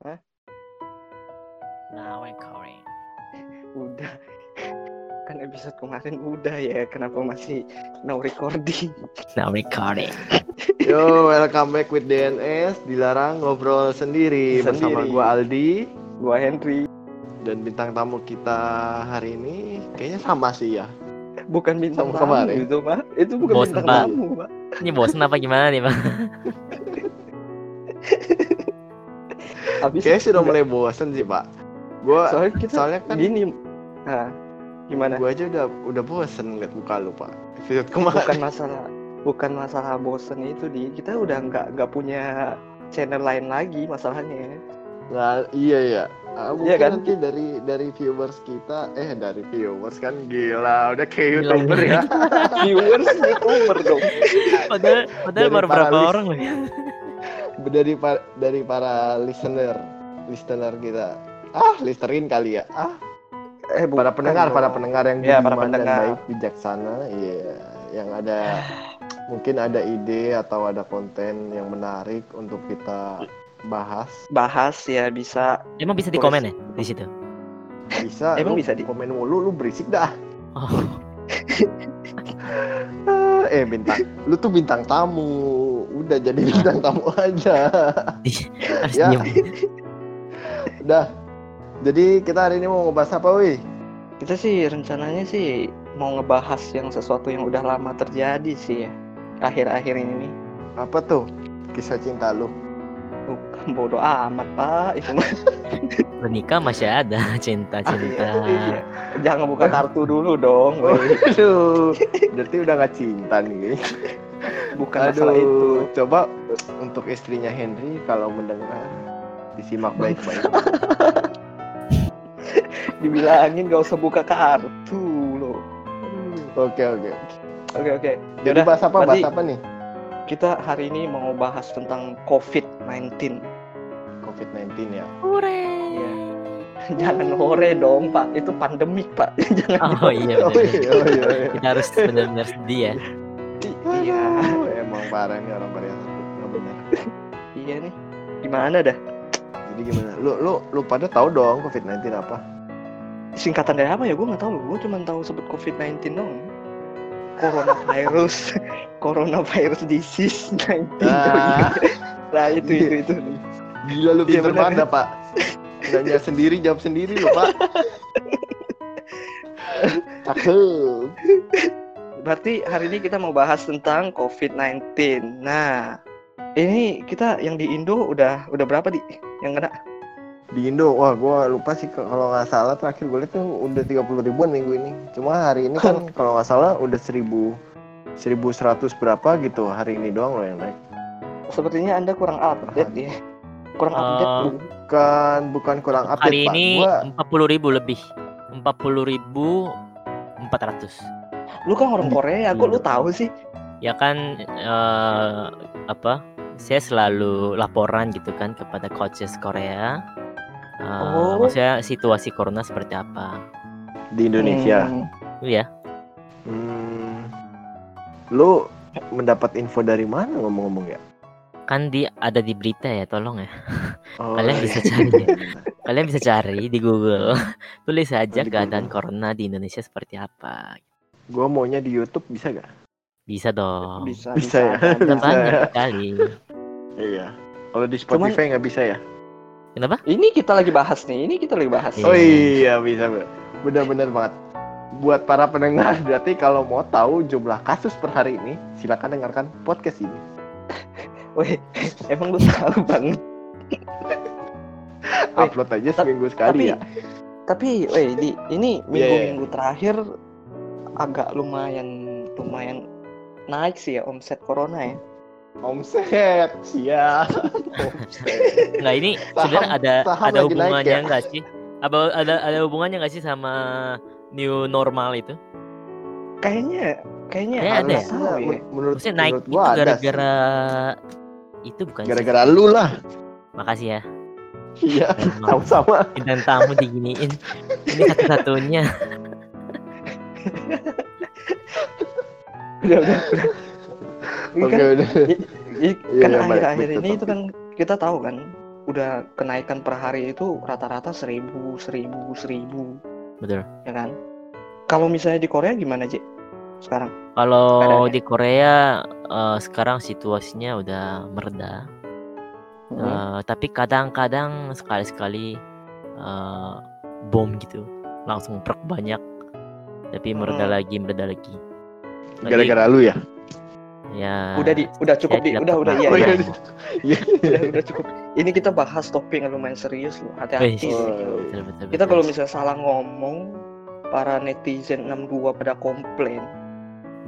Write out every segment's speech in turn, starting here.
Hah? Now recording. Udah. Kan episode kemarin udah ya, kenapa masih no recording? Now recording. Yo, welcome back with DNS. Dilarang ngobrol sendiri, bersama Sendiri. gua Aldi Gua Henry, dan bintang tamu kita hari ini kayaknya sama sih ya. bukan bintang Sama tamu kemarin. itu, Pak. Itu bukan Bos, bintang Pak. tamu, Pak. Ini bosan apa gimana nih bang? Habis Kayaknya sudah mulai bosen sih, Pak. Gua soalnya kita soalnya kan gini. Nah, gimana? gua aja udah udah bosen ngeliat muka lu, Pak. Episode kemarin. bukan masalah bukan masalah bosen itu di kita udah nggak nggak punya channel lain lagi masalahnya Nah, iya ya. Ah, mungkin Iya kan? nanti dari dari viewers kita eh dari viewers kan gila udah kayak Gila, youtuber ya viewers youtuber dong Padahal, padahal baru berapa orang loh ya? Dari pa- dari para listener listener kita. Ah listerin kali ya. Ah. Eh bukan para pendengar dong. para pendengar yang Ya, para budiman dan pendengar. baik bijaksana iya. Yang ada mungkin ada ide atau ada konten yang menarik untuk kita bahas. Bahas ya bisa. Emang bisa di komen ya di situ? bisa Emang lu bisa di- komen mulu lu berisik dah. Oh, Ah, eh bintang lu tuh bintang tamu udah jadi bintang tamu aja harus Ya. udah jadi kita hari ini mau ngebahas apa wih kita sih rencananya sih mau ngebahas yang sesuatu yang udah lama terjadi sih ya akhir-akhir ini nih apa tuh kisah cinta lu Bukan bodoh amat pak itu mah Menikah masih ada cinta-cinta. Iya. jangan buka kartu dulu dong woi. Aduh, berarti udah gak cinta nih. Bukan masalah itu Aduh, coba untuk istrinya Henry kalau mendengar disimak baik-baik. dibilangin gak usah buka kartu loh Oke oke. oke oke Jadi bahas apa? Bahas apa nih? kita hari ini mau bahas tentang COVID-19 COVID-19 ya. Hore. Iya. Jangan hore dong pak, itu pandemik pak. Jangan. Oh iya Oh iya, oh iya, iya. Kita harus benar-benar sedih ya. Iya, emang parah nih orang Korea satu. Nggak benar. iya nih. Gimana dah? Jadi gimana? Lu lu lu pada tahu dong COVID-19 apa? Singkatan dari apa ya? Gue nggak tahu. Gue cuma tahu sebut COVID-19 dong. Coronavirus, coronavirus disease 19. Ah. Nah itu itu itu. Gila lu Iya, pinter benar. banget dah, Pak. Nanya sendiri jawab sendiri lu, Pak. Cakep. Berarti hari ini kita mau bahas tentang COVID-19. Nah, ini kita yang di Indo udah udah berapa di yang kena? Di Indo, wah gua lupa sih kalau nggak salah terakhir gue lihat tuh udah 30 ribuan minggu ini. Cuma hari ini kan kalau nggak salah udah 1000 1100 berapa gitu hari ini doang loh yang naik. Sepertinya anda kurang update ya. Kurang Eh, update. Bukan bukan kurang update Hari Pak. ini Gua 40 ribu lebih. 40 ribu 400. Lu kan orang Korea, kok lu tahu sih? Ya kan eh, apa? Saya selalu laporan gitu kan kepada coaches Korea. Eh, Oh. Maksudnya situasi corona seperti apa? di Indonesia. Hmm. Iya. Hmm. Lu mendapat info dari mana ngomong-ngomong ya? Kan di ada di berita ya, tolong ya. Oh, Kalian iya. bisa cari ya. Kalian bisa cari di Google. Tulis saja Oh, keadaan Google. corona di Indonesia seperti apa. Gua maunya di YouTube bisa gak? Bisa dong. Bisa, Bisa ya? ada. Bisa Bisa banyak ya? sekali. Iya. Kalau di Spotify nggak bisa ya? Kenapa? Ini kita lagi bahas nih, ini kita lagi bahas. Iya. Oh iya bisa Mbak. benar-benar banget. Buat para pendengar berarti kalau mau tahu jumlah kasus per hari ini silakan dengarkan podcast ini. Weh, emang lu tahu bang? Upload aja seminggu sekali tapi, ya. tapi, weh, di ini Iya, minggu-minggu terakhir agak lumayan, lumayan naik sih ya omset corona ya. Omset, siap. Omset. Nggak ini Saham- sebenarnya ada saham ada hubungannya ya? nggak sih? Apa ada ada hubungannya nggak sih sama new normal itu? Kayaknya, kayaknya Kayaknya ada ya? ya. Men- Menurut, Maksudnya naik menurut itu gua gara-gara itu bukan sih? gara-gara lu lah. Makasih ya. Iya, sama-sama. bintang tamu diginiin. Ini satu-satunya. Udah, udah, udah. Ini Oke, kan, udah. i- Iya, kan iya, baik, akhir-akhir ini itu kan kita tahu kan udah kenaikan per hari itu rata-rata seribu seribu seribu. Betul. Ya kan? Kalau misalnya di Korea gimana Ji? Sekarang? Kalau di Korea eh, sekarang situasinya udah mereda. Hmm. Eh, tapi kadang-kadang sekali-sekali eh, bom gitu. Langsung truk banyak tapi mereda Hmm. lagi mereda lagi. Gara-gara lu ya? ya. Udah di. Udah cukup saya di. tidak udah udah. iya Oh, iya. Iya. Iya. udah udah cukup. Ini kita bahas topik yang lumayan serius loh. Hati-hati. Oh, kita kalau misalnya salah ngomong para netizen 62 pada komplain.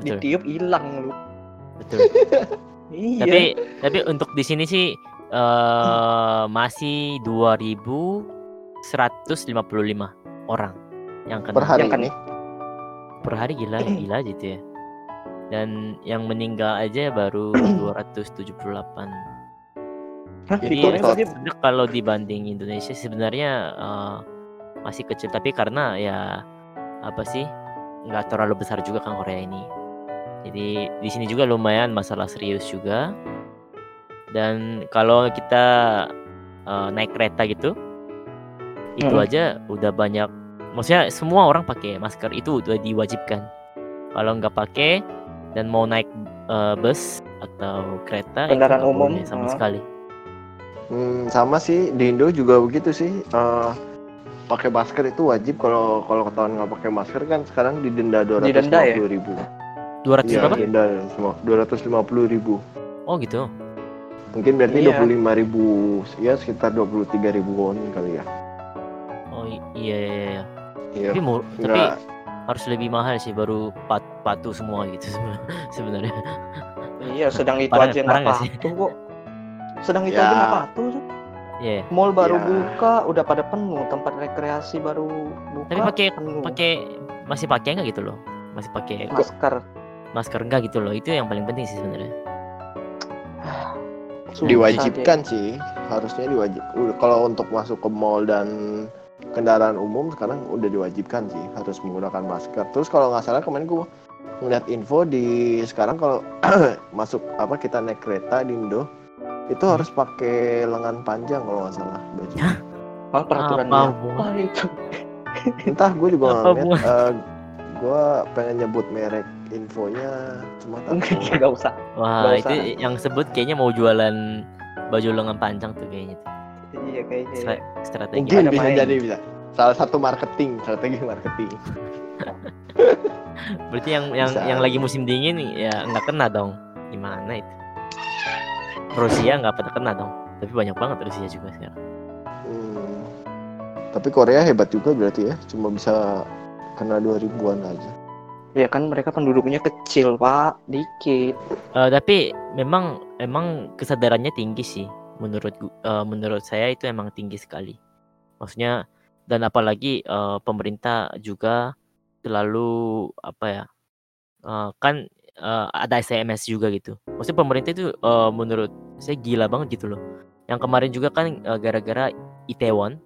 Betul, ditiup hilang lu. Betul. iya. Tapi tapi untuk di sini sih eh masih 2155 orang yang kena. Per hari Yang ini. Per hari gila gila gitu ya. Dan yang meninggal aja baru 278 Hah, jadi sebenarnya kalau dibanding Indonesia. Sebenarnya eh, masih kecil tapi karena ya apa sih nggak terlalu besar juga kan Korea ini. Jadi di sini juga lumayan masalah serius juga. Dan kalau kita eh, naik kereta gitu itu Hmm. aja udah banyak maksudnya semua orang pakai masker itu udah diwajibkan kalau nggak pakai dan mau naik eh, bus atau kereta itu Kendaraan umum, boleh sama ah. sekali Hmm, sama sih di Indo juga begitu sih. Eh, pakai masker itu wajib kalau kalau ketahuan nggak pakai masker kan sekarang didenda dua ratus Didenda ya? ribu. 200 Iya, berapa? denda semua dua ratus lima puluh ribu. Oh gitu. Mungkin berarti Iya. dua puluh lima ribu, ya sekitar dua puluh tiga ribu won kali ya. Oh i- iya iya iya. Iya. Tapi mur- tapi harus lebih mahal sih baru pat patuh semua gitu sebenarnya. iya sedang itu aja nggak patuh kok sedang itu Ya. aja nggak patuh tuh. Iya. mall baru Ya. buka udah pada penuh tempat rekreasi baru buka Tapi pakai pakai masih pakai nggak gitu loh? Masih pakai masker masker enggak gitu loh? Itu yang paling penting sih sebenarnya. Diwajibkan sih, harusnya diwajib. udah- Kalau untuk masuk ke mall dan kendaraan umum sekarang udah diwajibkan sih harus menggunakan masker. Terus kalau nggak salah kemarin gua ngeliat info di sekarang kalau masuk apa kita naik kereta di Indo itu Hmm. harus pakai lengan panjang kalau nggak salah baju. oh, Apa apa, hubungan? itu Entah gue juga Apa nggak ngeliat. hubungan? Eh, gue pengen nyebut merek infonya cuma enggak takut. nggak usah Wah, itu usah. yang sebut kayaknya mau jualan baju lengan panjang tuh kayaknya. tuh. Iya kayaknya Stra- strategi. Mungkin bisa main. jadi bisa. Salah satu marketing, strategi marketing. Berarti yang yang Bisa. yang lagi musim dingin ya nggak kena dong. Gimana itu? Rusia nggak pada kena dong. Tapi banyak banget Rusia juga sekarang. Hmm. Tapi Korea hebat juga berarti ya, cuma bisa kena 2000-an aja. ya kan mereka penduduknya kecil pak dikit Eh, tapi memang emang kesadarannya tinggi sih menurut eh, menurut saya itu emang tinggi sekali. Maksudnya dan apalagi eh, pemerintah juga selalu apa ya? eh, kan eh, ada SMS juga gitu. Maksudnya pemerintah itu eh, menurut saya gila banget gitu loh. Yang kemarin juga kan eh, gara-gara Itaewon.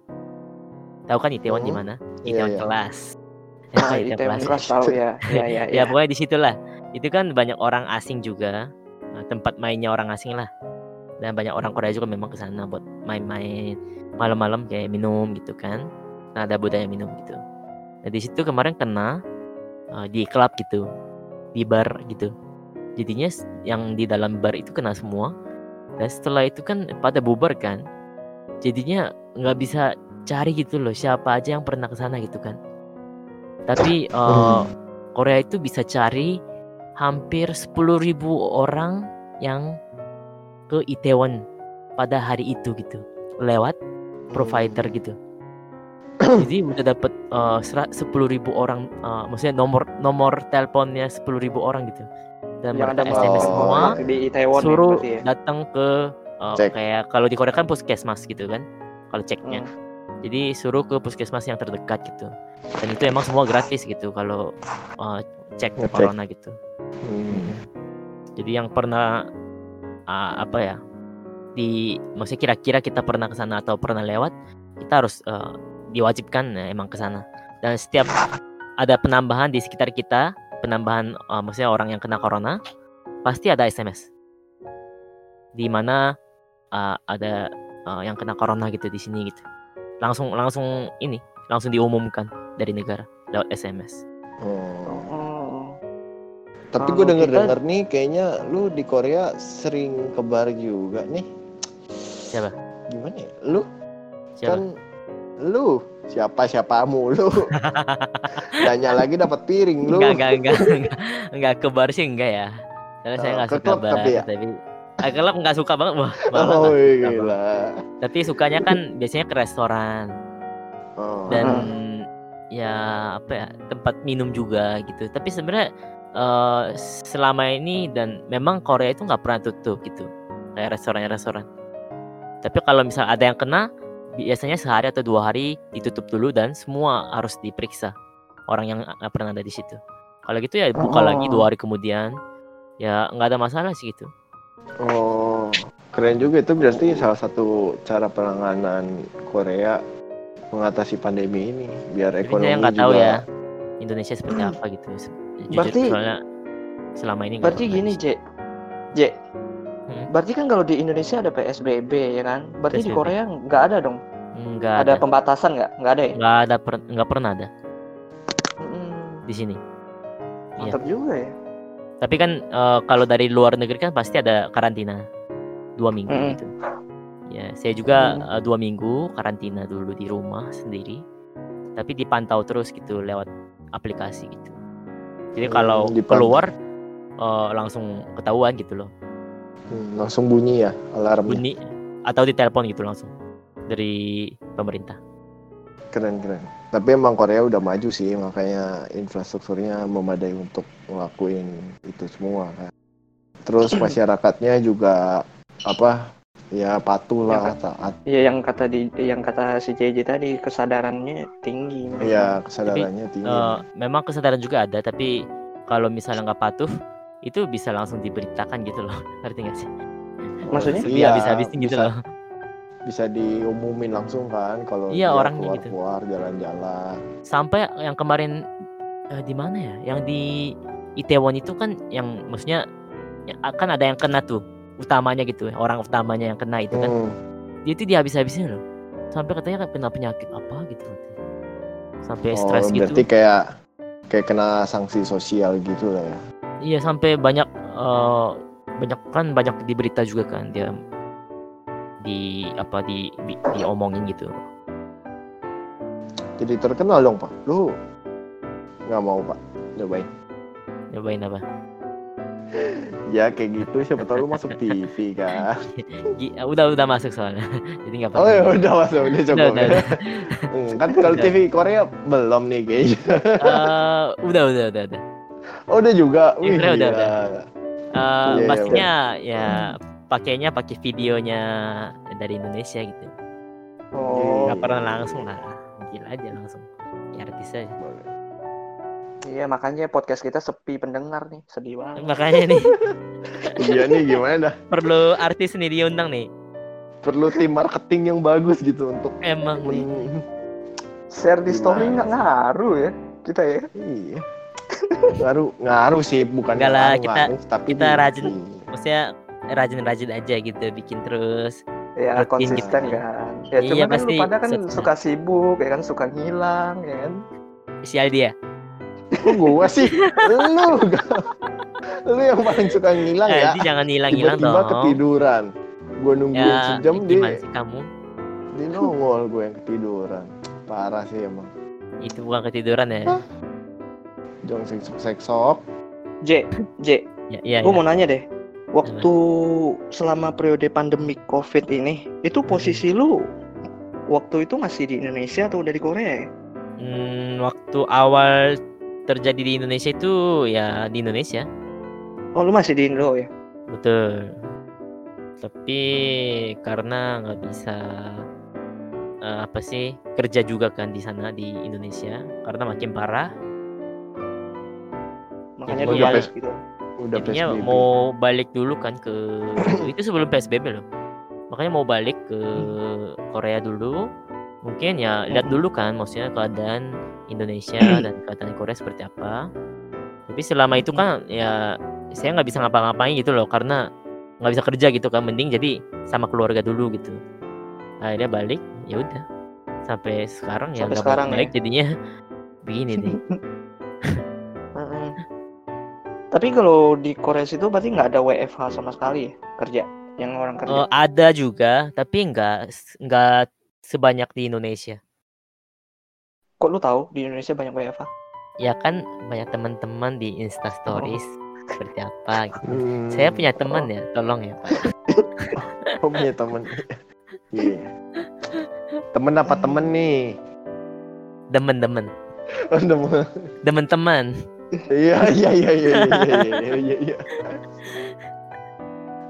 Tahu kan Itaewon di Hmm. mana? Iya, Itaewon iya. kelas. ah, Itaewon itu yang kelas. tahu ya ya ya, ya pokoknya di situlah itu kan banyak orang asing juga Nah, tempat mainnya orang asing lah dan banyak orang Korea juga memang ke sana buat main-main malam-malam kayak minum gitu kan. Nah ada budaya minum gitu. Nah di situ kemarin kena uh, di klub gitu di bar gitu. Jadinya yang di dalam bar itu kena semua. Dan setelah itu kan pada bubar kan. Jadinya nggak bisa cari gitu loh siapa aja yang pernah ke sana gitu kan. Tapi uh, Korea itu bisa cari hampir 10.000 orang yang ke Itaewon pada hari itu gitu lewat provider gitu. Jadi udah dapat uh, sera- 10.000 orang uh, maksudnya nomor nomor teleponnya 10.000 orang gitu. Dan yang mereka SMS Oh. semua di Itaewon ya, suruh ya. datang ke uh, Cek. kayak kalau di Korea kan puskesmas gitu kan. Kalau ceknya. Hmm. Jadi suruh ke puskesmas yang terdekat gitu. Dan itu emang semua gratis gitu kalau uh, cek Ngecek. corona gitu. Hmm. Jadi yang pernah uh, apa ya di maksudnya kira-kira kita pernah ke sana atau pernah lewat, kita harus uh, diwajibkan ya, emang ke sana. Dan setiap ada penambahan di sekitar kita, penambahan uh, maksudnya orang yang kena corona, pasti ada SMS. Di mana uh, ada eh, yang kena corona gitu di sini gitu. Langsung langsung ini langsung diumumkan dari negara lewat SMS. Oh. Tapi gue denger kita- denger nih kayaknya lu di Korea sering ke bar juga nih. Siapa? Gimana ya? Lu Siapa? kan lu siapa siapamu lu? Nanya lagi dapat piring lu. Enggak, enggak, enggak, enggak, enggak ke bar sih enggak ya. Karena saya Oh, enggak ke suka bar, tapi ya? tapi Ah, klub enggak suka banget, wah. Oh nggak suka banget. gila. Tapi sukanya kan biasanya ke restoran Oh. dan ya apa ya tempat minum juga gitu. Tapi sebenarnya eh, selama ini dan memang Korea itu nggak pernah tutup gitu kayak restoran-restoran. Tapi kalau misal ada yang kena biasanya sehari atau dua hari ditutup dulu dan semua harus diperiksa orang yang pernah ada di situ. Kalau gitu ya buka lagi Oh. dua hari kemudian ya nggak ada masalah sih gitu. Oh, keren juga itu berarti salah satu cara penanganan Korea mengatasi pandemi ini biar ekonomi saya nggak juga. tahu ya Indonesia seperti apa gitu. Jujur Berarti- soalnya selama ini Berarti gini. J. J. Hmm. Berarti kan kalau di Indonesia ada PSBB ya kan? Berarti di PSBB. Korea nggak ada dong? nggak Ada ada pembatasan nggak? Nggak ada ya? nggak ada per- nggak pernah ada Hmm, di sini. Iya. mantap juga ya. Tapi kan eh, kalau dari luar negeri kan pasti ada karantina dua minggu Mm-mm. gitu. Ya, saya juga Mm. eh, dua minggu karantina dulu di rumah sendiri. Tapi dipantau terus gitu lewat aplikasi gitu. Jadi Hmm, kalau dipantau. keluar eh, langsung ketahuan gitu loh. Hmm, langsung bunyi ya alarmnya. Bunyi atau ditelepon gitu langsung dari pemerintah. Keren keren. Tapi emang Korea udah maju sih makanya infrastrukturnya memadai untuk ngelakuin itu semua kan. Terus masyarakatnya juga apa ya patuh lah taat. Iya yang kata di yang kata si JJ tadi kesadarannya tinggi. mereka. Ya kesadarannya tinggi. Eh, memang kesadaran juga ada tapi kalau misalnya nggak patuh itu bisa langsung diberitakan gitu loh ngerti nggak sih Maksudnya? Iya, habis-habisin gitu bisa- loh bisa diumumin langsung kan kalau Iya, orangnya keluar gitu. keluar jalan-jalan. sampai yang kemarin eh, di mana ya yang di Itaewon itu kan yang maksudnya ya, kan ada yang kena tuh utamanya gitu orang utamanya yang kena itu kan Hmm. dia itu dihabis-habisin loh sampai katanya kena penyakit apa gitu sampai Oh, stres berarti gitu kayak kayak kena sanksi sosial gitu lah ya. iya sampai banyak eh, banyak kan banyak di berita juga kan dia di apa di, di diomongin gitu Jadi terkenal dong pak. Lu nggak mau pak cobain? nyobain apa Ya kayak gitu siapa tahu lu masuk TV kan. Udah udah masuk soalnya jadi nggak Oh apa-apa ya udah masuk udah coba. udah, udah, udah. Hmm, kan kalau Udah. TV Korea belum nih kayaknya. Eh, udah udah udah udah Oh udah juga. Iya, Wih, udah, udah, gila. Eh, Iya, iya, pastinya ya pakainya pakai videonya dari Indonesia gitu Oh, nggak pernah langsung lah gila aja langsung ya artis aja iya makanya podcast kita sepi pendengar nih, sedih banget. makanya nih Iya nih gimana dah. perlu artis nih diundang nih Perlu tim marketing yang bagus gitu untuk emang nih Share di story nggak ngaruh ya kita ya. Iya. Ngaruh, ngaruh sih bukan Enggak lah, ngaruh, kita- ngaruh, tapi kita di- rajin. maksudnya rajin-rajin aja gitu bikin terus Ya Rutin konsisten gitu. kan. Ya Iya, cuma kan lu pasti pada kan suka sibuk, ya kan suka ngilang, ya kan. sial dia Kok gua sih? lu lu yang paling suka ngilang eh, ya. jadi jangan hilang-hilang Tiba-tiba dong ketiduran. Gua nungguin ya sejam gimana sih kamu dia nongol gue yang ketiduran. Parah sih emang. itu bukan ketiduran ya Jong seksop seksop. J, J, ya iya gue ya. mau nanya deh. Waktu selama periode pandemi COVID ini, itu posisi lu waktu itu masih di Indonesia atau udah di Korea? ya? Hmm, waktu awal terjadi di Indonesia itu ya di Indonesia Oh, lu masih di Indo ya? betul tapi karena nggak bisa eh, apa sih kerja juga kan di sana di Indonesia karena makin parah Makanya ya- balik gitu. Udah jadinya PSBB. mau balik dulu kan ke itu sebelum PSBB loh makanya mau balik ke Korea dulu mungkin ya lihat dulu kan maksudnya keadaan Indonesia dan keadaan Korea seperti apa tapi selama itu kan ya saya nggak bisa ngapa-ngapain gitu loh karena nggak bisa kerja gitu kan mending jadi sama keluarga dulu gitu akhirnya balik ya udah sampai sekarang ya Sampai nggak sekarang baik ya? jadinya begini deh Mm-mm. Tapi kalau di Korea situ berarti nggak ada WFH sama sekali ya kerja yang orang kerja. Oh, ada juga tapi nggak nggak sebanyak di Indonesia Kok lu tahu di Indonesia banyak WFH? ya kan banyak teman-teman di Insta Stories seperti apa gitu. Hmm, Saya punya teman ya, tolong ya Pak. oh, punya temen. Iya. Temen apa temen nih? Demen-demen, Oh, temen. demen-teman. Iya iya iya iya iya iya iya iya.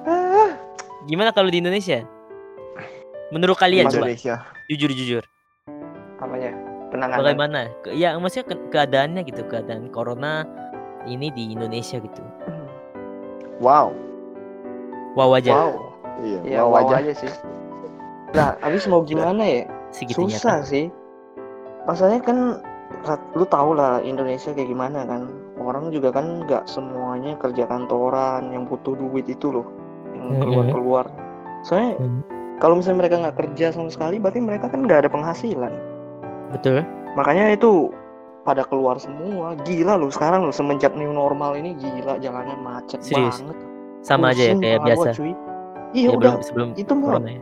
Ah, Gimana kalau di Indonesia? Menurut kalian coba, Indonesia. jujur-jujur, Apanya? Penanganan. bagaimana? Ke- Ya maksudnya ke- keadaannya gitu, keadaan corona ini di Indonesia gitu. Wow. Wow aja, Wow. Iya, Iya, wow, wow aja. aja sih. Nah, habis mau gimana ya? segitunya Susah kan. sih. Masalahnya kan lu tau lah Indonesia kayak gimana kan. Orang juga kan nggak semuanya kerja kantoran yang butuh duit itu loh. Yang keluar-keluar. Soalnya. Kalau misalnya mereka nggak kerja sama sekali berarti mereka kan nggak ada penghasilan. Betul. Makanya itu pada keluar semua. Gila lu sekarang lu semenjak new normal ini gila jalanan macet Serius? banget. Sama aja ya Pusing kayak kepala gua, biasa. cuy. Iya Ya, udah belum sebelum itu mah ya.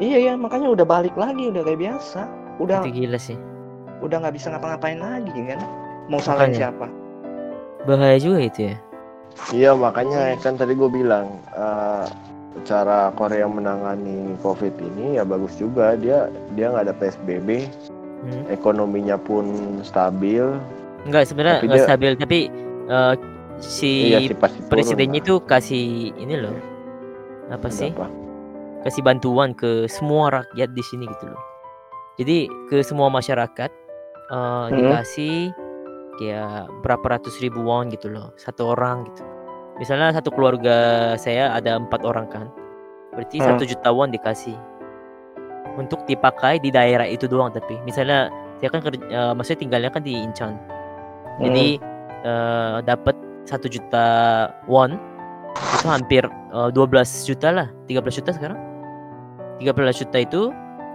Iya ya makanya udah balik lagi udah kayak biasa. Udah Itu gila sih. udah nggak bisa ngapa-ngapain lagi kan. Mau salahin Makanya. siapa? Bahaya juga itu ya. Iya makanya kan tadi gue bilang eh, cara Korea menangani COVID ini ya bagus juga. Dia dia nggak ada PSBB Hmm. ekonominya pun stabil. Enggak sebenarnya nggak dia- stabil tapi eh, si iya turun presidennya lah. itu kasih ini loh. Apa Ada sih? Apa? kasih bantuan ke semua rakyat di sini gitu loh. Jadi ke semua masyarakat eh, dikasih kayak berapa ratus ribu won gitu loh. Satu orang gitu misalnya satu keluarga saya ada empat orang kan berarti Hmm. satu juta won dikasih. Untuk dipakai di daerah itu doang tapi. Misalnya saya kan kerja, eh, maksudnya tinggalnya kan di Incheon. Jadi eh, dapat satu juta won itu hampir eh, 12 juta lah. 13 juta sekarang. 13 juta itu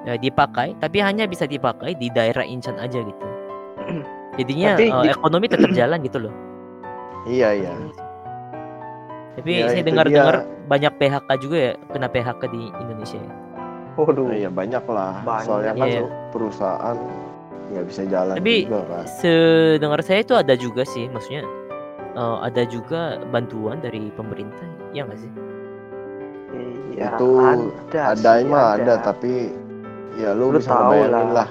eh, dipakai tapi hanya bisa dipakai di daerah Incheon aja gitu. Jadinya Tapi di- ekonomi tetap jalan gitu loh. Iya iya. Tapi Ya, saya dengar-dengar dia. banyak PHK juga ya kena PHK di Indonesia ya. Waduh. Nah, iya banyak lah. Banyak, Soalnya kan iya. perusahaan nggak bisa jalan Tapi- juga kan. sedengar saya itu ada juga sih maksudnya eh, ada juga bantuan dari pemerintah ya nggak sih Iya, Itu ada, Ada sih, mah ada tapi ya lu, Lu bisa tahu ngebayangin lah. lah.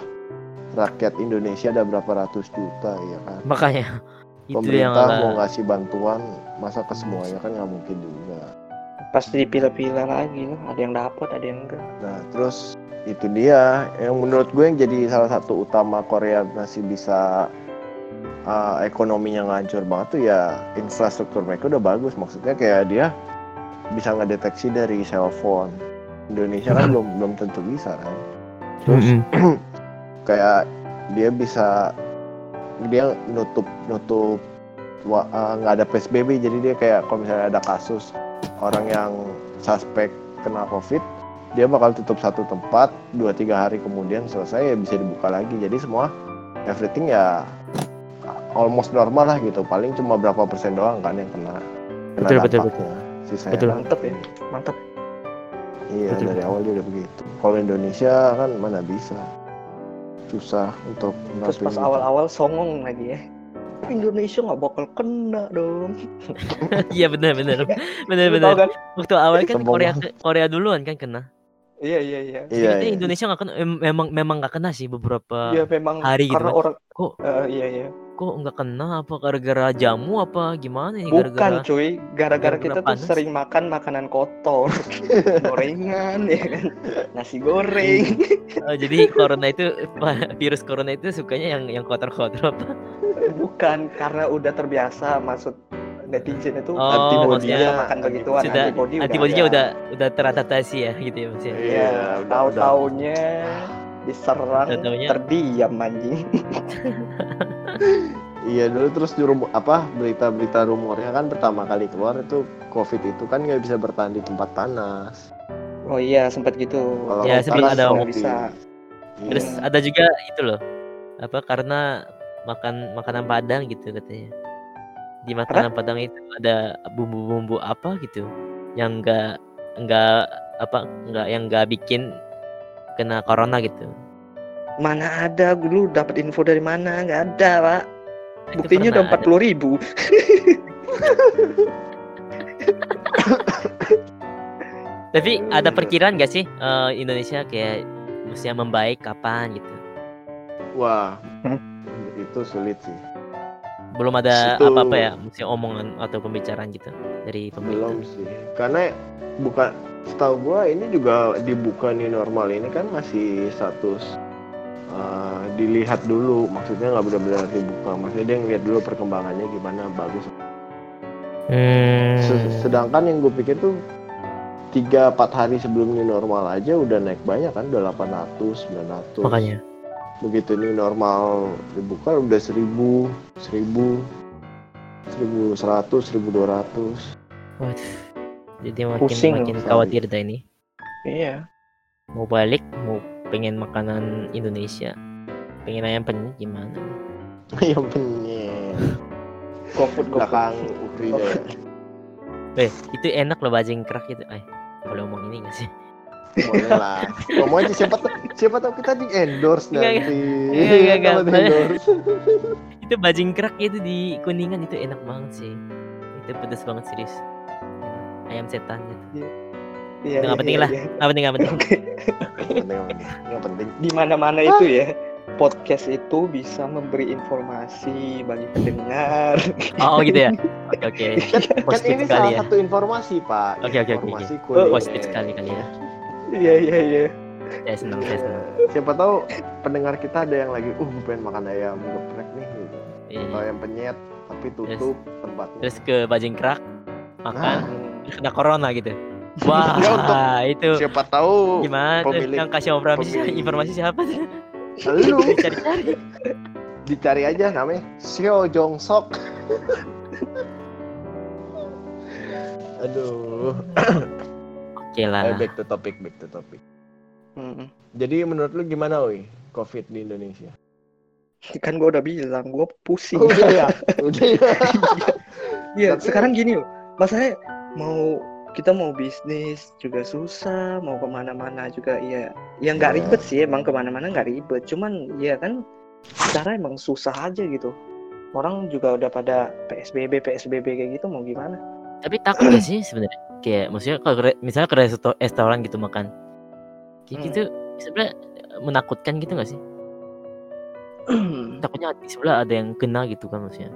Rakyat Indonesia ada berapa ratus juta ya kan. makanya itu Pemerintah mau ngasih bantuan masa ke semuanya kan nggak mungkin juga. pasti dipilah-pilah lagi lah. Ada yang dapat, ada yang enggak. Nah, terus itu dia yang menurut gue yang jadi salah satu utama Korea masih bisa uh, ekonominya ngancur banget tuh ya infrastruktur mereka udah bagus. Maksudnya kayak dia bisa ngedeteksi dari cellphone. Indonesia kan belum belum tentu bisa kan. Terus kayak dia bisa dia nutup nutup uh, nggak ada PSBB jadi dia kayak kalau misalnya ada kasus orang yang suspek kena COVID dia bakal tutup satu tempat dua tiga hari kemudian selesai ya bisa dibuka lagi jadi semua everything ya almost normal lah gitu paling cuma berapa persen doang kan yang kena kena Betul, betul, dampaknya. Sisanya Betul. Mantep ya, mantep. iya Betul, dari betul. awal dia udah begitu kalau Indonesia kan mana bisa susah untuk Terus pas awal-awal songong lagi ya. Indonesia nggak bakal kena dong. iya benar benar benar benar kan? waktu awal kan Korea Korea duluan kan kena Iya iya iya. Iya, Jadi iya. Indonesia nggak kena em- memang memang nggak kena sih beberapa Iya memang hari gitu karena kan. orang kok Eh, iya iya. Kok nggak kena? Apa gara-gara jamu? Apa gimana nih Bukan gara-gara cuy, gara-gara kita tuh sering makan makanan kotor, gorengan ya kan, nasi goreng. Oh, jadi corona itu virus corona itu sukanya yang yang kotor-kotor apa? Bukan karena udah terbiasa maksud netizen itu Oh, antibody maksudnya makan begituan, sudah antibody udah Antibodinya ada. udah udah teradaptasi ya gitu ya maksudnya. Iya, Iya, udah- tahu-taunya diserang terdiam anjing. Iya dulu terus juru apa berita-berita rumornya kan pertama kali keluar itu COVID itu kan nggak bisa bertahan di tempat panas. Oh iya sempat gitu. Kalau Ya, sempat ada nggak bisa. Iya. Terus ada juga itu loh. Apa karena makan makanan Padang gitu katanya. Di makanan Padang itu ada bumbu-bumbu apa gitu yang enggak enggak apa enggak yang enggak bikin kena corona gitu. Mana ada dulu dapat info dari mana? Nggak ada pak. Itu Buktinya udah empat ada. puluh ribu. Tapi ada perkiraan gak sih eh, Indonesia kayak mestinya membaik kapan gitu? Wah, Hmm. itu sulit sih. Belum ada Situ- apa-apa ya, mesti omongan atau pembicaraan gitu dari pemerintah. Belum sih. Karena bukan setahu gua ini juga dibuka nih normal ini kan masih status uh, dilihat dulu. Maksudnya nggak benar-benar dibuka. Maksudnya dia ngeliat dulu perkembangannya gimana bagus. Hmm. Se- Sedangkan yang gue pikir tuh tiga empat hari sebelum ini normal aja udah naik banyak kan udah 800 900 Makanya. begitu ini normal dibuka udah 1000 1000 1100 1200 Waduh. Jadi makin Pusing makin khawatir dah ini. Iya. Mau balik, mau pengen makanan Indonesia. Pengen ayam penyet gimana? yang penyet GoFood belakang ya. Eh, itu enak loh bajing kerak itu. Eh, boleh ngomong ini gak sih? boleh lah ngomong aja siapa tahu siapa tahu kita di endorse nanti enggak, enggak, Kalau enggak. di endorse itu bajing kerak itu di kuningan itu enak banget sih. Itu pedes banget serius. Ayam setan gitu. Iya, Nggak iya, penting iya, lah. iya. Nggak penting, nggak penting. Oke. yang penting Di mana-mana itu ya. Podcast itu bisa memberi informasi bagi pendengar. Oh gitu ya. Oke oke. kan, kan Positif ini salah ya. satu informasi pak Oke, oke, oke, informasi kuliner. Positif sekali kali ya. Iya iya iya. Saya senang, saya senang. siapa tahu pendengar kita ada yang lagi uh pengen makan ayam geprek nih gitu. Iya. atau ayam penyet tapi tutup tempatnya Terus ke bajing kerak makan Nah, kena corona gitu. Wah, Ya, untuk itu siapa tahu gimana pemilik- yang kasih informasi pemilik- informasi siapa lu. Cari-cari. dicari aja namanya Seo Jong Sok aduh. Oke Ayo, lah. back to topic back to topic. Mm-mm. jadi menurut lu gimana woi covid di Indonesia. Kan gua udah bilang, gua pusing. udah ya? Udah ya? Iya, sekarang gini loh, masalahnya mau kita mau bisnis juga susah, mau ke mana-mana juga iya, ya nggak Iya. ribet sih emang ke mana-mana nggak ribet, cuman ya kan secara emang susah aja gitu. Orang juga udah pada PSBB PSBB kayak gitu mau gimana? Tapi takut gak sih sebenarnya? Kayak maksudnya kalau ke- misalnya ke resto- restoran gitu makan. Kayak Hmm. gitu sebenarnya menakutkan gitu gak sih? Takutnya di sebelah ada yang kena gitu kan maksudnya.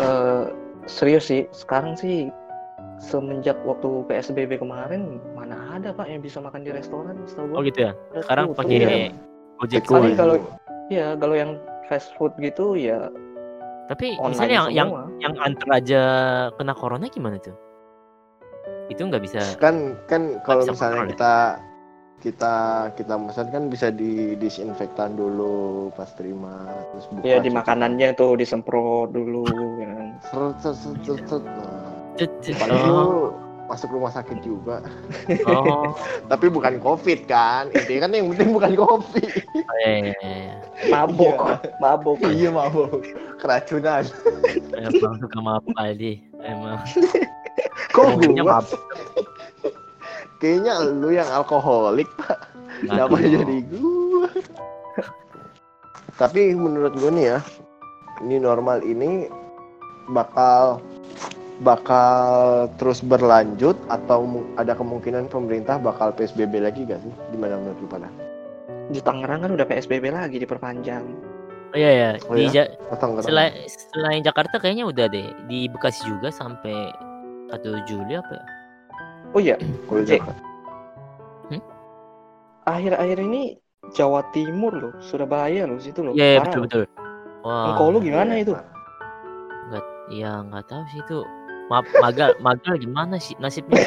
Eh, serius sih, sekarang sih semenjak waktu PSBB kemarin mana ada pak yang bisa makan di restoran setahu Oh gitu ya. Sekarang pakai Iya. Gojek. Paling kalau ya kalau yang fast food gitu ya Tapi misalnya yang yang semua. yang antar aja kena corona gimana tuh? Itu nggak bisa. kan kan kalau misalnya kontrol ya? kita kita kita pesan kan bisa di disinfektan dulu pas terima terus buka Ya di makanannya tuh disemprot dulu ya kan. Seret, seret, seret, seret, seret. Nah. Paling Oh, lu masuk rumah sakit juga. Oh, tapi bukan covid kan? Intinya kan yang penting bukan covid. Iya, iya, iya. Mabok, mabok. iya mabuk keracunan. Emang suka mabuk Aldi. Emang. kok gua? mabuk. kayaknya lu yang alkoholik pak. Kenapa jadi gua? Tapi menurut gue nih ya, ini normal ini bakal bakal terus berlanjut atau ada kemungkinan pemerintah bakal PSBB lagi gak sih? Gimana menurut lu pada? Di Tangerang kan udah PSBB lagi diperpanjang. Oh iya ya. Oh Di ya? Ja- enggak? selain selain Jakarta kayaknya udah deh. Di Bekasi juga sampai 1 Juli apa ya? Oh iya, Kalau Cek. Jakarta. akhir-akhir ini Jawa Timur loh, Surabaya loh situ loh. Iya, iya, parah betul loh. betul. Wah. Engkau lu gimana itu? Nggak, ya nggak tahu sih itu. Maaf, magal, magal gimana sih nasibnya?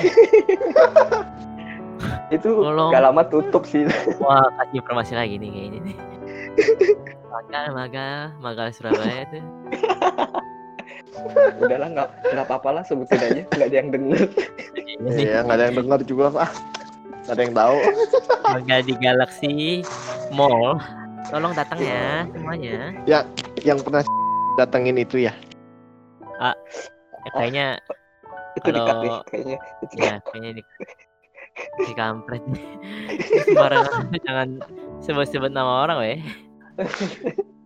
Itu Tolong. gak lama tutup sih. Wah, kasih informasi lagi nih kayak ini nih. Magal, magal, magal Surabaya tuh. Udahlah nggak nggak apa-apa lah sebutin aja, nggak ada yang denger. Ini nih. Iya, nggak ada yang dengar juga pak. ada yang tahu Semoga di Galaxy Mall. Tolong datang ya semuanya. yang pernah datengin itu ya Ya, kayaknya Itu di Kalau- deh kayaknya. Itu ya kayaknya di si kampret. Sembarangan jangan sebut-sebut nama orang weh.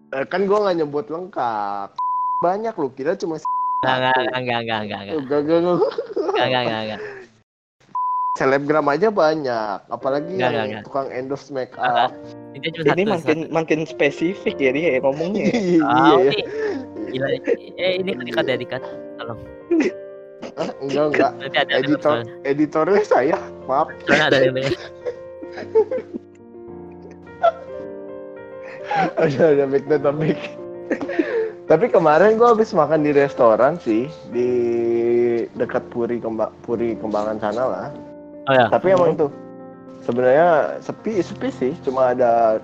Eh, kan gua nggak nyebut lengkap banyak lu kira cuma Enggak enggak enggak enggak enggak enggak enggak Enggak, enggak, enggak. selebgram aja banyak apalagi Enggak, yang enggak. tukang endorse make up Ini cuma Ini satu. makin makin spesifik ya dia ngomongnya. ya. iya ya ini gila. Eh ini dikat ya dikat. Tolong. Ah, enggak enggak. Nanti ada editor denger. editornya saya. Maaf. Soalnya ada denger. ada ada back to topic tapi kemarin gua habis makan di restoran sih di dekat Puri Kemba Puri Kembangan sana lah. Oh ya. tapi emang tuh sebenarnya sepi sepi sih. Cuma ada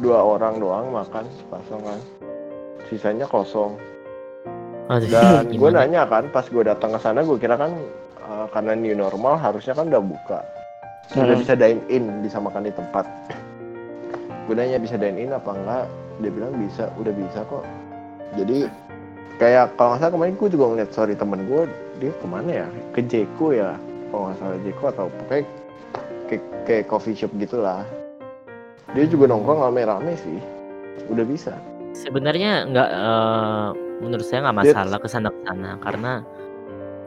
dua orang doang makan sepasang kan. Sisanya kosong Aduh, dan gue nanya kan pas gue datang ke sana gue kira kan uh, karena new normal harusnya kan udah buka. Udah Hmm. bisa dine in bisa makan di tempat. Gue nanya bisa dine in apa enggak? Dia bilang bisa udah bisa kok. Jadi kayak kalau nggak salah kemarin gue juga ngeliat sorry temen gue dia ke mana ya? Ke Jeko ya kalau nggak salah Jeko atau pokoknya kayak, kayak coffee shop gitulah. Dia juga nongkrong rame-rame sih. Udah bisa. Sebenarnya nggak eh, menurut saya nggak masalah ke sana ke sana karena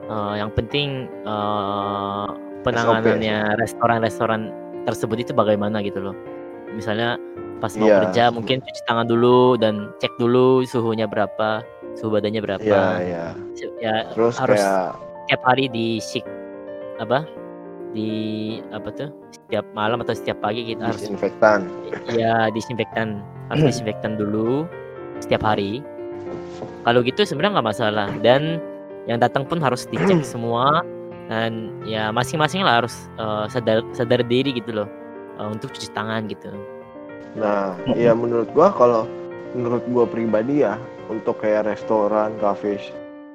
eh, yang penting eh, penanganannya restoran-restoran tersebut itu bagaimana gitu loh. Misalnya pas mau Iya. kerja mungkin cuci tangan dulu dan cek dulu suhunya berapa, suhu badannya berapa. Iya iya. Ya terus harus kayak setiap hari di sik apa? Di apa tuh? Setiap malam atau setiap pagi kita harus disinfektan. Ya disinfektan. Harus disinfektan dulu setiap hari kalau gitu sebenarnya nggak masalah dan yang datang pun harus dicek semua dan ya masing-masing lah harus eh, sadar sadar diri gitu loh eh, untuk cuci tangan gitu Nah, ya menurut gua kalau menurut gua pribadi ya untuk kayak restoran, cafe,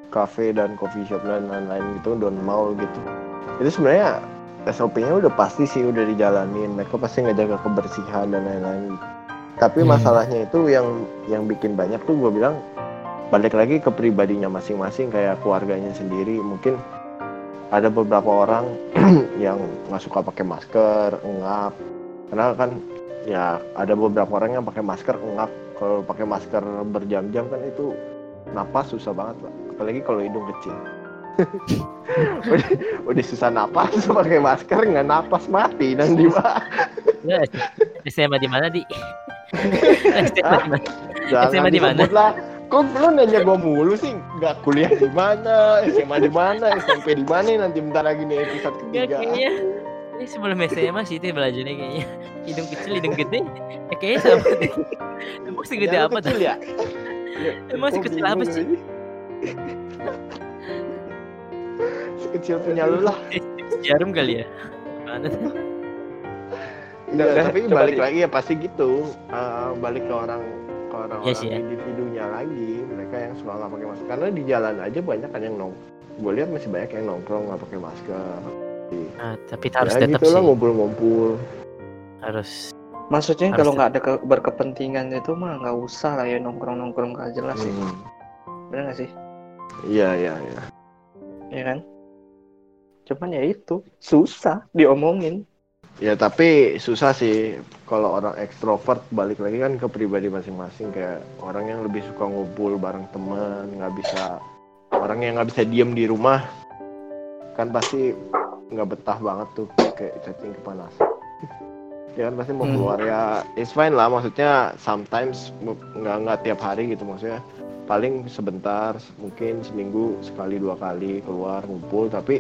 cafe dan coffee shop dan lain-lain gitu don mall gitu. Itu sebenarnya SOP-nya udah pasti sih udah dijalanin. Mereka pasti ngejaga kebersihan dan lain-lain. Tapi Hmm. masalahnya itu yang yang bikin banyak tuh gua bilang balik lagi ke pribadinya masing-masing kayak keluarganya sendiri. Mungkin ada beberapa orang yang nggak suka pakai masker, ngap. Karena kan ya ada beberapa orang yang pakai masker ngap. Kalau pakai masker berjam-jam kan itu napas susah banget pak. Apalagi kalau hidung kecil. Udah, udah susah napas pakai masker nggak napas mati. Nanti pak ya, SMA di mana di? SMA di mana? Jangan SMA di mana? Kok lu nanya gua mulu sih? Nggak kuliah di mana? SMA di mana? SMP di mana? Nanti bentar lagi nih episode ketiga. kayaknya ini sebelum SMA sih itu belajarnya kayaknya. Hidung kecil hidung gede. Ya kayaknya sama deh. Emang segede Ya, apa kecil tuh? ya? Emang sekecil apa sih? sekecil punya lu lah. Jarum kali ya? Mana Udah, tapi balik di- lagi ya pasti gitu. Eh, balik ke orang orang-orang Iya sih ya. individunya lagi. Mereka yang suka nggak pakai masker. Karena di jalan aja banyak kan yang nong. Gue lihat masih banyak yang nongkrong nggak pakai masker. Ah, tapi harus ya tetap gitu lah sih ngumpul-ngumpul. harus Maksudnya Harus kalau nggak ada ke- berkepentingan itu mah nggak usah lah ya nongkrong-nongkrong gak jelas sih. Hmm. Bener nggak sih? Iya iya iya. Ya kan? Cuman ya itu susah diomongin. Ya tapi susah sih. Kalau orang ekstrovert balik lagi kan ke pribadi masing-masing. Kayak orang yang lebih suka ngumpul bareng teman nggak bisa orang yang nggak bisa diem di rumah kan pasti nggak betah banget tuh kayak cacing kepanasan ya kan pasti mau Hmm. keluar. Ya it's fine lah maksudnya sometimes nggak nggak tiap hari gitu maksudnya. Paling sebentar mungkin seminggu sekali dua kali keluar ngumpul tapi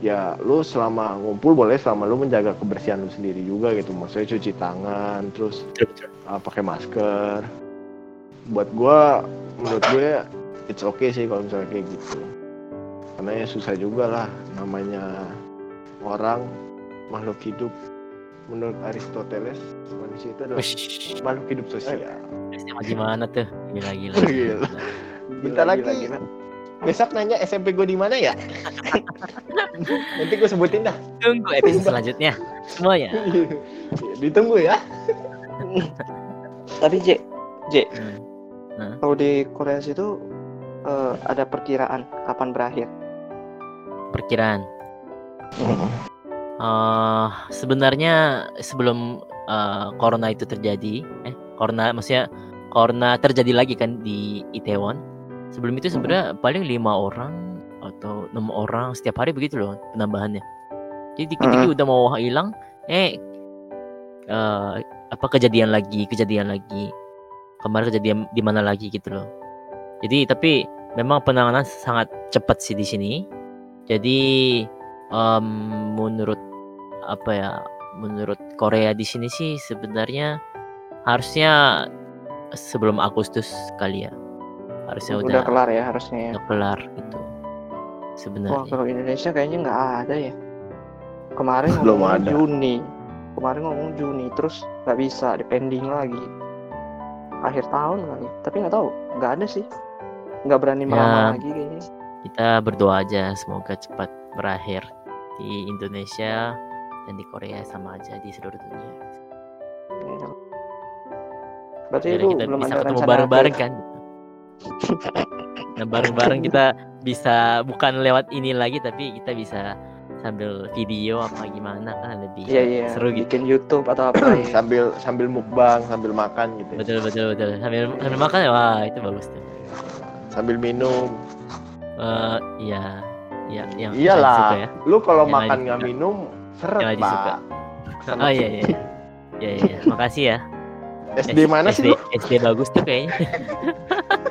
ya lu selama ngumpul boleh selama lu menjaga kebersihan lu sendiri juga gitu. Maksudnya cuci tangan terus uh, pakai masker. Buat gua menurut gue it's okay sih kalau misalnya kayak gitu. Karena ya susah juga lah namanya orang makhluk hidup. Menurut Aristoteles manusia itu adalah makhluk hidup sosial. SMA di mana tuh? Gila gila, Gila. Bentar lagi. Besok nanya SMP gue di mana ya Nanti gue sebutin dah. Tunggu episode selanjutnya. Semuanya. Ditunggu ya. Tapi J, J, Hmm. kalau di Korea situ eh, ada perkiraan kapan berakhir? Perkiraan. Eh, sebenarnya sebelum eh, corona itu terjadi, eh corona maksudnya corona terjadi lagi kan di Itaewon. Sebelum itu sebenarnya paling lima orang atau enam orang setiap hari begitu loh penambahannya. Jadi dikit-dikit udah mau hilang, eh eh, apa kejadian lagi, kejadian lagi. Kemarin kejadian di mana lagi gitu loh. Jadi tapi memang penanganan sangat cepat sih di sini. Jadi em, menurut apa ya menurut Korea di sini sih sebenarnya harusnya sebelum Agustus kali ya harusnya Udah, udah kelar ya harusnya ya. udah kelar gitu Wah sebenarnya kalau Indonesia kayaknya nggak ada ya. Kemarin Belum ada. Juni, kemarin ngomong Juni, terus nggak bisa, depending lagi. Akhir tahun kali, tapi nggak tahu, nggak ada sih. Nggak berani Ya. melamar lagi kayaknya. kita berdoa aja semoga cepat berakhir di Indonesia dan di Korea sama aja di seluruh dunia. Ya. Berarti Biar lu kita belum bisa ada ketemu bareng-bareng kan. Nah bareng-bareng kita bisa bukan lewat ini lagi tapi kita bisa sambil video apa gimana kan lebih Iya iya. seru gitu. Bikin YouTube atau apa ya. sambil sambil mukbang, sambil makan gitu. ya. Betul betul betul. Sambil sambil makan ya wah itu bagus tuh. Sambil minum. Eh iya. Iya, yang Iyalah. suka ya. Lu kalau Yang makan nggak suka. minum seret, Yang suka. Pak. Sama Oh iya iya. iya. Iya. Makasih ya. SD mana sih SD, lu? SD bagus tuh kayaknya.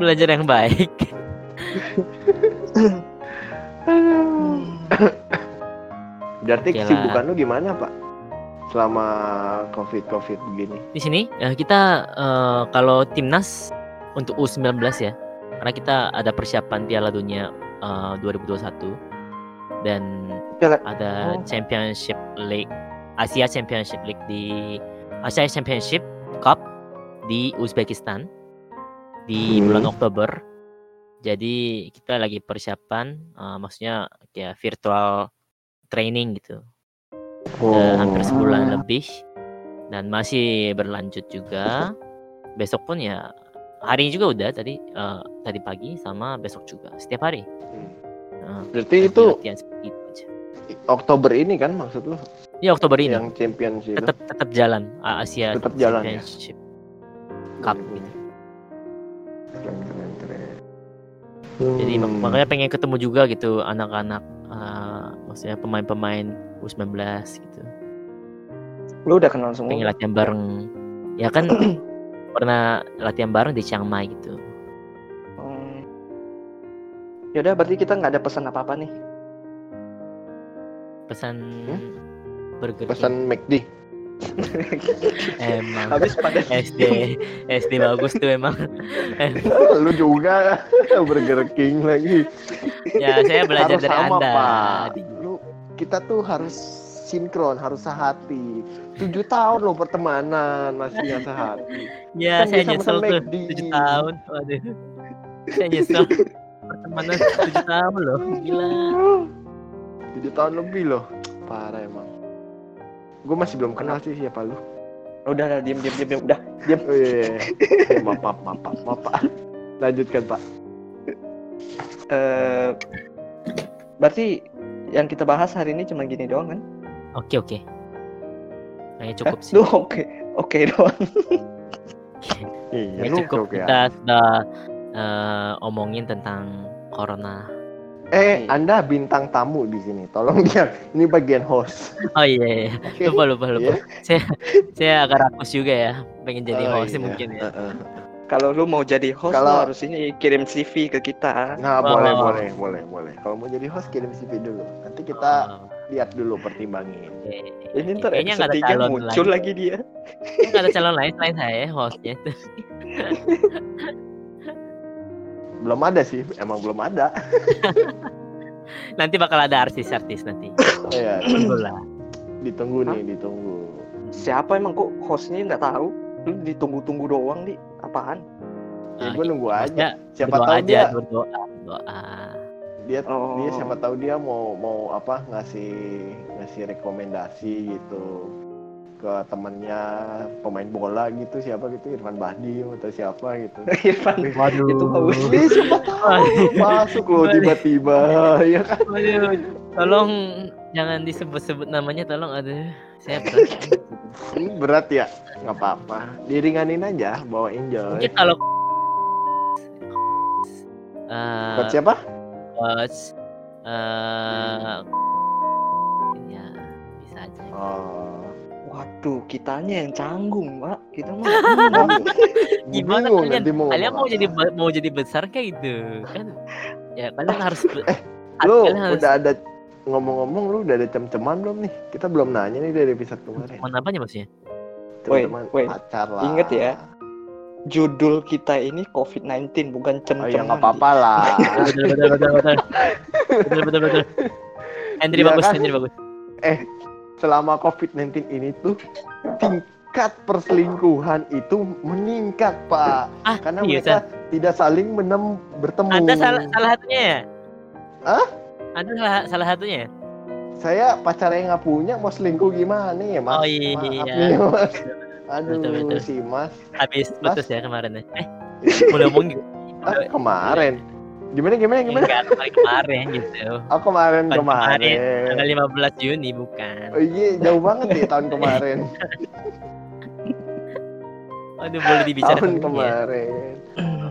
Belajar yang baik. Berarti kesibukan lu gimana, Pak? Selama Covid-Covid begini. Di sini eh, kita eh, kalau timnas untuk U19 ya. Karena kita ada persiapan Piala Dunia eh, 2021 dan Piala- ada Oh. Championship League Asia Championship League di Asia Championship Cup di Uzbekistan di Hmm. bulan Oktober. Jadi kita lagi persiapan, eh, maksudnya kayak virtual training gitu, Oh. Udah hampir sebulan lebih dan masih berlanjut juga. Besok pun ya hari ini juga udah tadi eh, tadi pagi sama besok juga setiap hari. Nah, Berarti itu itu aja. Oktober ini kan maksud lu? Ya Oktober ini Yang Champions itu. tetap tetap jalan Asia Tetap jalan ya? Championship Cup gitu. Keren, keren, keren. Jadi mak- Hmm. makanya pengen ketemu juga gitu anak-anak eh, maksudnya pemain-pemain U19 gitu. Lu udah kenal semua. Pengen latihan bareng. Ya kan pernah latihan bareng di Chiang Mai gitu. Hmm. Yaudah berarti kita nggak ada pesan apa-apa nih. Pesan Hmm? burger King. pesan McD. Emang Habis pada SD SD bagus tuh emang. lu juga Burger King lagi. ya saya belajar harus dari sama, Anda. Pak. Lu kita tuh harus sinkron, harus sehati. Tujuh tahun lo pertemanan masih nggak sehati. Ya, Kan saya nyesel tuh. 7 tahun. Waduh. Saya nyesel. Pertemanan 7 tahun loh. Gila. Tujuh tahun lebih loh. Parah emang. Gue masih belum kenal sih siapa lu. udah udah diem diem diem diem. udah. Oh, iya, iya. Eh, maaf, maaf, maaf, maaf, maaf, Pak. Lanjutkan Pak. Eh, berarti yang kita bahas hari ini cuma gini doang kan? Oke, oke. Kayaknya cukup sih. Lu oke oke doang. Iya, Kayaknya lu cukup oke, oke. kita sudah eh, omongin tentang corona. Eh, Iya. Anda bintang tamu di sini. Tolong dia. Ini bagian host. Oh iya, iya. lupa lupa lupa. Iya. Saya saya agak rakus juga ya, pengen jadi Oh, host iya. mungkin ya. Heeh. Kalau lu mau jadi host Kalau- lu harus ini kirim CV ke kita. Nah, Oh. boleh, boleh, boleh, boleh. Kalau mau jadi host kirim CV dulu. Nanti kita Oh, lihat dulu pertimbangin. oke. Ini ntar Kayaknya episode ada 3 calon muncul lagi. lagi dia. Nggak ada calon lain selain saya hostnya. Belum ada sih, emang belum ada. Nanti bakal ada artis-artis nanti. Iya, Tunggu lah. ditunggu nih, ditunggu. Siapa emang kok hostnya nggak tahu? Lu ditunggu-tunggu doang di apaan? Ya, gue nunggu aja. Maksudnya Siapa tahu aja dia berdoa, berdoa. dia Oh. dia siapa tahu dia mau mau apa ngasih ngasih rekomendasi gitu ke temennya pemain bola gitu siapa gitu Irfan Bahdim atau siapa gitu. Irfan. Waduh. Itu bagus. Ih, siapa tahu masuk loh tiba-tiba ya kan? Waduh, tolong jangan disebut-sebut namanya tolong aduh saya berat. Ini berat ya? Nggak apa-apa. Diringanin aja bawa enjoy mungkin kalau eh buat siapa? coach eh ya bisa aja. Oh Waduh, kitanya yang canggung, Pak. Kita mah. Gimana bingung kalian? nanti mau kalian mau apa. jadi mau jadi besar kayak gitu kan ya kalian harus be- lu kalian harus udah ada ngomong-ngomong lu udah ada cem-ceman belum nih kita belum nanya nih dari episode kemarin Teman apanya maksudnya woi. pacar lah Ingat ya, Judul kita ini COVID-19 bukan oh cem-ceman. ya nggak apa-apa lah betul betul betul betul betul betul betul Henry Iya bagus kan? Bagus selama COVID-19 ini tuh tingkat perselingkuhan itu meningkat pak. Ah karena seriusan? mereka tidak saling menem bertemu. Ada salah salah satunya ya? Hah? ada salah salah satunya ya? saya pacarnya nggak punya mau selingkuh gimana ya mas? Oh, iya. Maaf nih, mas. Aduh Betul, betul. si mas. Habis putus ya kemarin ya? Eh ngomong gitu ah, kemarin gimana gimana gimana? Enggak kemarin kemarin gitu. Oh kemarin Bukan kemarin, tanggal 15 Juni bukan. Oh iya jauh banget nih tahun kemarin. Aduh boleh dibicarakan tahun dulu ya? kemarin.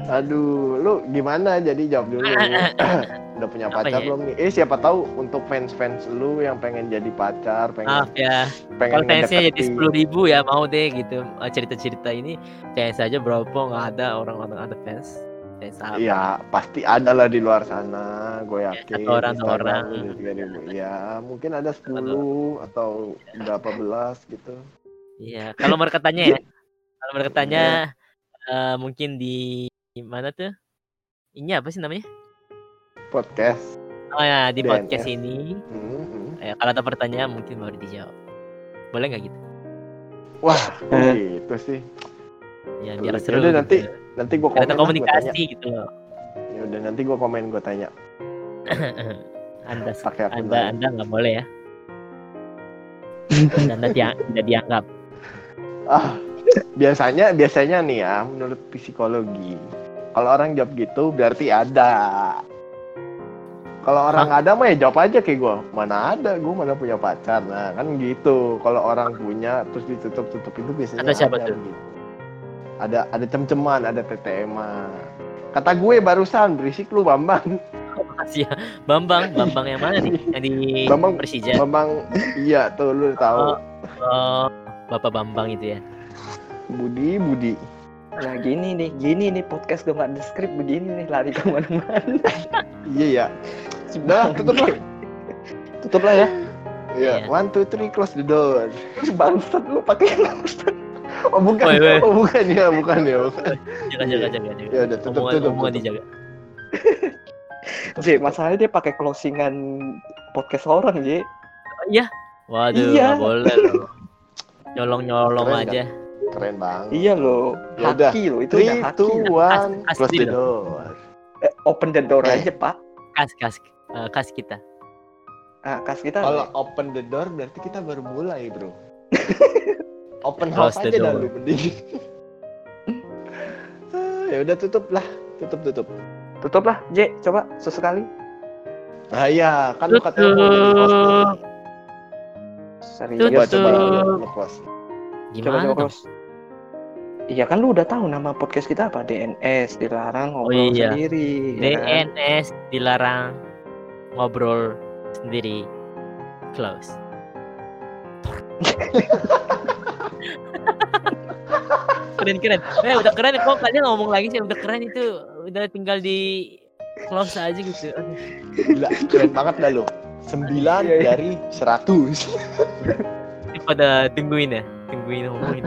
Aduh lu gimana? Jadi jawab dulu udah punya Apa pacar ya? belum nih? Eh siapa tahu untuk fans fans lu yang pengen jadi pacar pengen maaf ya. pengen kalau fansnya jadi sepuluh ribu ya mau deh gitu. Cerita cerita ini kayak saja berapa nggak ada orang-orang ada fans saya salah Iya pasti ada lah di luar sana gue yakin satu orang, dua Instagram orang. udah 3.000. ya mungkin ada 10 atau berapa belas gitu Iya, kalau mereka tanya ya. Kalau mereka tanya eh, mungkin di di mana tuh? Ini apa sih namanya? podcast Oh ya, di DNS. podcast ini. Hmm, hmm. Ya, kalau ada pertanyaan mungkin baru dijawab. Boleh nggak gitu? wah Eh. gitu sih Ya, biar Yaudah, seru. nanti gitu. nanti gue komen ada gua komunikasi gitu loh. ya udah nanti gue komen gue tanya anda pakai anda lain. anda nggak boleh ya. anda dia, tidak dianggap. ah biasanya biasanya nih ya menurut psikologi kalau orang jawab gitu berarti ada kalau orang ada mah ya jawab aja kayak gue mana ada gue mana punya pacar nah kan gitu kalau orang punya terus ditutup tutup itu biasanya Ada siapa tuh? begitu. Ada ada cem-ceman ada TTM kata gue barusan berisik lu bambang Makasih ya, Bambang. Bambang yang mana nih? Yang di Bambang- Persija. bambang iya tuh lu tahu Oh, Bapak Bambang itu ya. Budi Budi Nah gini nih, gini nih podcast gue nggak ada skrip begini nih lari ke mana-mana. iya ya udah tutup lah Tutup lah ya. Iya, Iya. one two three close the door. Bangsat lu pakai bangsat. Oh bukan, woi. oh bukan ya, bukan ya, bukan. Jaga jaga jaga jaga. Ya udah tutup Omongan, tutup. omongan tutup. dijaga. J, masalahnya dia pakai closingan podcast orang, J. Waduh, Iya. boleh loh. Nyolong nyolong Keren, aja. Keren banget. Iya loh, Ya udah. haki loh itu Three, udah haki. two, one, close the door. Eh, open the door aja, Pak. Kas kas eh, kas kita. Ah, kas kita. Kalau open the door berarti kita baru mulai, bro. open Close house the aja dah lu mending. Ah, ya udah tutup lah, tutup tutup. Tutup lah, J. Coba sesekali. Nah iya, kan lu katanya mau jadi host. Tutup. Serius. Coba Tutup. coba. Coba Gimana coba close. Iya kan lu udah tahu nama podcast kita apa? DNS dilarang ngobrol iya. sendiri. ya kan? DNS dilarang ngobrol sendiri. Close. keren keren. Eh udah keren kok kalian ngomong lagi sih udah keren itu udah tinggal di close aja gitu. Aduh. Gila, keren banget dah lu. 9 Iya, iya. dari 100. Ini pada tungguin ya, tungguin ngomongin.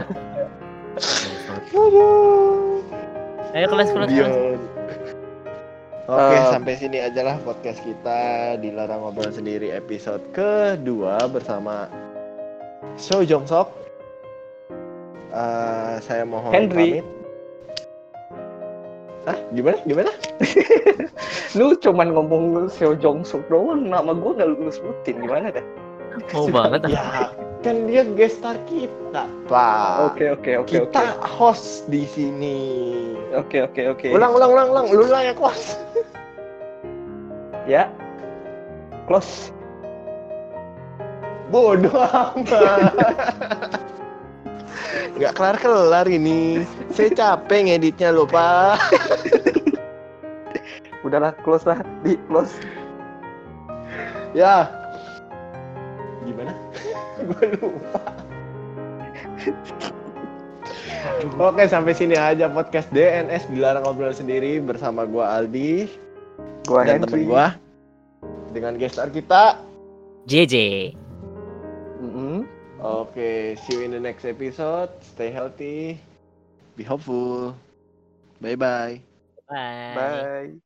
Aduh. Ayo kelas kelas kelas. Dion. Oke, Eh, sampai sini aja lah podcast kita dilarang ngobrol sendiri episode kedua bersama So Jong Sok. Eh, saya mohon Henry. pamit. Hah? Gimana? Gimana? Lu cuman ngomong Seo Jong Suk doang, nama gue gak lu sebutin gimana dah? Mau banget. ah. Ya, kan dia guest star kita, Pak. Oke oke oke oke Kita host di sini. oke oke oke. Ulang, ulang, ulang, ulang. Lu lah yang host. ya. Close. Bodoh amat. Nggak kelar-kelar ini. Saya capek ngeditnya loh, Pak. Udahlah close lah, di close. Ya. Gimana? Gue lupa. Oke, sampai sini aja podcast DNS dilarang ngobrol sendiri bersama gua Aldi Gua dan temen Henry. gua dengan guest star kita. JJ. Mm-mm. Oke, see you in the next episode. Stay healthy. Be hopeful. Bye bye. Bye. Bye.